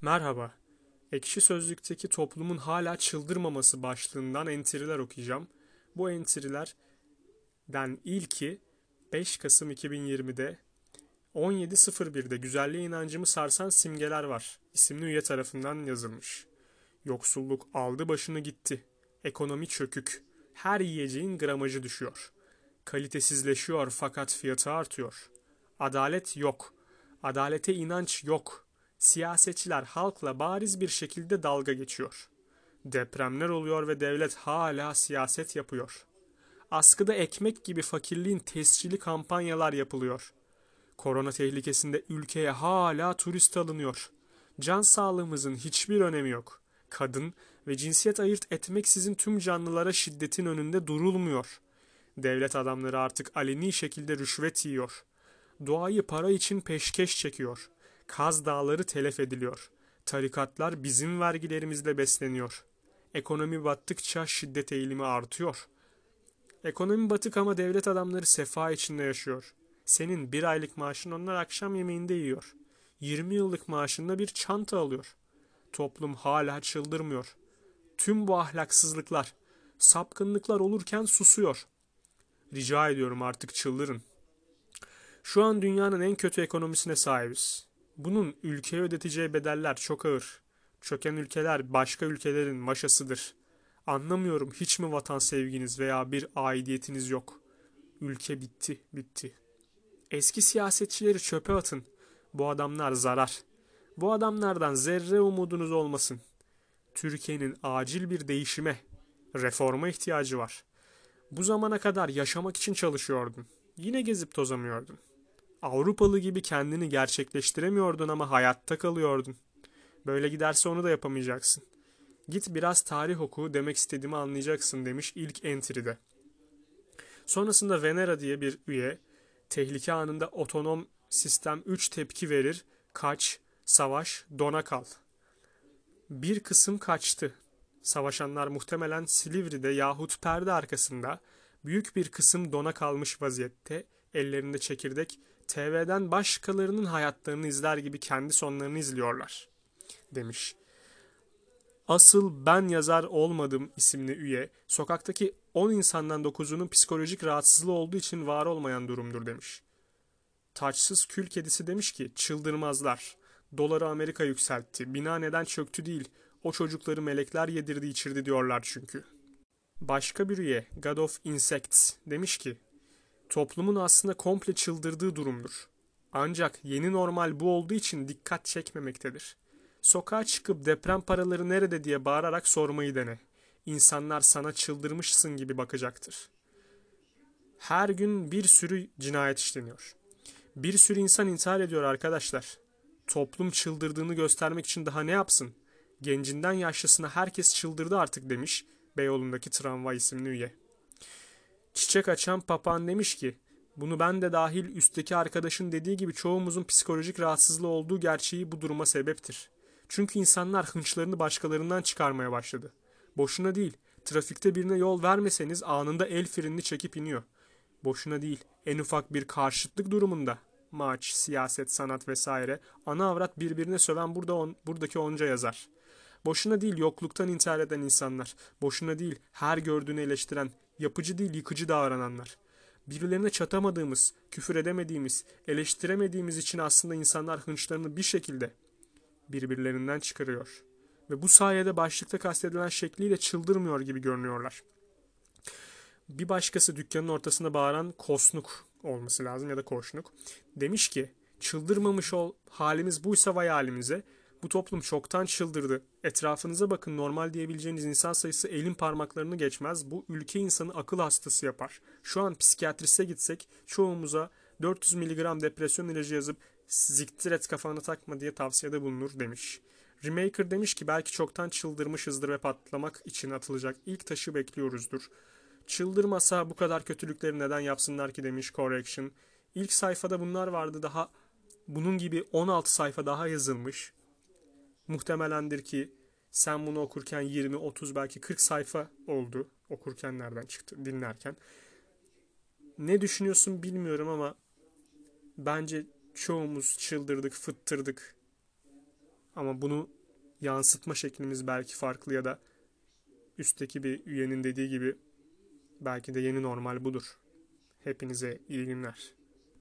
Merhaba. Ekşi Sözlük'teki toplumun hala çıldırmaması başlığından entriler okuyacağım. Bu entrilerden ilki 5 Kasım 2020'de 17.01'de Güzelliğe inancımı sarsan simgeler var isimli üye tarafından yazılmış. Yoksulluk aldı başını gitti. Ekonomi çökük. Her yiyeceğin gramajı düşüyor. Kalitesizleşiyor fakat fiyatı artıyor. Adalet yok. Adalete inanç yok. Siyasetçiler halkla bariz bir şekilde dalga geçiyor. Depremler oluyor ve devlet hala siyaset yapıyor. Askıda ekmek gibi fakirliğin tescili kampanyalar yapılıyor. Korona tehlikesinde ülkeye hala turist alınıyor. Can sağlığımızın hiçbir önemi yok. Kadın ve cinsiyet ayırt etmeksizin tüm canlılara şiddetin önünde durulmuyor. Devlet adamları artık aleni şekilde rüşvet yiyor. Doğayı para için peşkeş çekiyor. Kaz dağları telef ediliyor. Tarikatlar bizim vergilerimizle besleniyor. Ekonomi battıkça şiddet eğilimi artıyor. Ekonomi batık ama devlet adamları sefa içinde yaşıyor. Senin bir aylık maaşın onlar akşam yemeğinde yiyor. 20 yıllık maaşında bir çanta alıyor. Toplum hala çıldırmıyor. Tüm bu ahlaksızlıklar, sapkınlıklar olurken susuyor. Rica ediyorum artık çıldırın. Şu an dünyanın en kötü ekonomisine sahibiz. Bunun ülkeye ödeteceği bedeller çok ağır. Çöken ülkeler başka ülkelerin maşasıdır. Anlamıyorum hiç mi vatan sevginiz veya bir aidiyetiniz yok? Ülke bitti, bitti. Eski siyasetçileri çöpe atın. Bu adamlar zarar. Bu adamlardan zerre umudunuz olmasın. Türkiye'nin acil bir değişime, reforma ihtiyacı var. Bu zamana kadar yaşamak için çalışıyordun. Yine gezip tozamıyordun. Avrupalı gibi kendini gerçekleştiremiyordun ama hayatta kalıyordun. Böyle giderse onu da yapamayacaksın. Git biraz tarih oku demek istediğimi anlayacaksın demiş ilk entry'de. Sonrasında Venera diye bir üye tehlike anında otonom sistem 3 tepki verir. Kaç, savaş, dona kal. Bir kısım kaçtı. Savaşanlar muhtemelen Silivri'de yahut perde arkasında büyük bir kısım dona kalmış vaziyette ellerinde çekirdek TV'den başkalarının hayatlarını izler gibi kendi sonlarını izliyorlar demiş. Asıl ben yazar olmadım isimli üye sokaktaki 10 insandan 9'unun psikolojik rahatsızlığı olduğu için var olmayan durumdur demiş. Taçsız kül kedisi demiş ki çıldırmazlar. Doları Amerika yükseltti. Bina neden çöktü değil. O çocukları melekler yedirdi içirdi diyorlar çünkü. Başka bir üye God of Insects demiş ki toplumun aslında komple çıldırdığı durumdur. Ancak yeni normal bu olduğu için dikkat çekmemektedir. Sokağa çıkıp deprem paraları nerede diye bağırarak sormayı dene. İnsanlar sana çıldırmışsın gibi bakacaktır. Her gün bir sürü cinayet işleniyor. Bir sürü insan intihar ediyor arkadaşlar. Toplum çıldırdığını göstermek için daha ne yapsın? Gencinden yaşlısına herkes çıldırdı artık demiş Beyoğlu'ndaki tramvay isimli üye. Çiçek açan papağan demiş ki bunu ben de dahil üstteki arkadaşın dediği gibi çoğumuzun psikolojik rahatsızlığı olduğu gerçeği bu duruma sebeptir. Çünkü insanlar hınçlarını başkalarından çıkarmaya başladı. Boşuna değil, trafikte birine yol vermeseniz anında el frenini çekip iniyor. Boşuna değil, en ufak bir karşıtlık durumunda maç, siyaset, sanat vesaire ana avrat birbirine söven burada on, buradaki onca yazar. Boşuna değil yokluktan intihar eden insanlar. Boşuna değil her gördüğünü eleştiren, yapıcı değil yıkıcı davrananlar. Birilerine çatamadığımız, küfür edemediğimiz, eleştiremediğimiz için aslında insanlar hınçlarını bir şekilde birbirlerinden çıkarıyor. Ve bu sayede başlıkta kastedilen şekliyle çıldırmıyor gibi görünüyorlar. Bir başkası dükkanın ortasında bağıran kosnuk olması lazım ya da koşnuk. Demiş ki çıldırmamış ol halimiz buysa vay halimize. Bu toplum çoktan çıldırdı. Etrafınıza bakın normal diyebileceğiniz insan sayısı elin parmaklarını geçmez. Bu ülke insanı akıl hastası yapar. Şu an psikiyatriste gitsek çoğumuza 400 mg depresyon ilacı yazıp ziktir et kafana takma diye tavsiyede bulunur demiş. Remaker demiş ki belki çoktan çıldırmışızdır ve patlamak için atılacak ilk taşı bekliyoruzdur. Çıldırmasa bu kadar kötülükleri neden yapsınlar ki demiş Correction. İlk sayfada bunlar vardı daha bunun gibi 16 sayfa daha yazılmış. Muhtemelendir ki sen bunu okurken 20, 30 belki 40 sayfa oldu. Okurken nereden çıktı dinlerken. Ne düşünüyorsun bilmiyorum ama bence çoğumuz çıldırdık, fıttırdık. Ama bunu yansıtma şeklimiz belki farklı ya da üstteki bir üyenin dediği gibi belki de yeni normal budur. Hepinize iyi günler.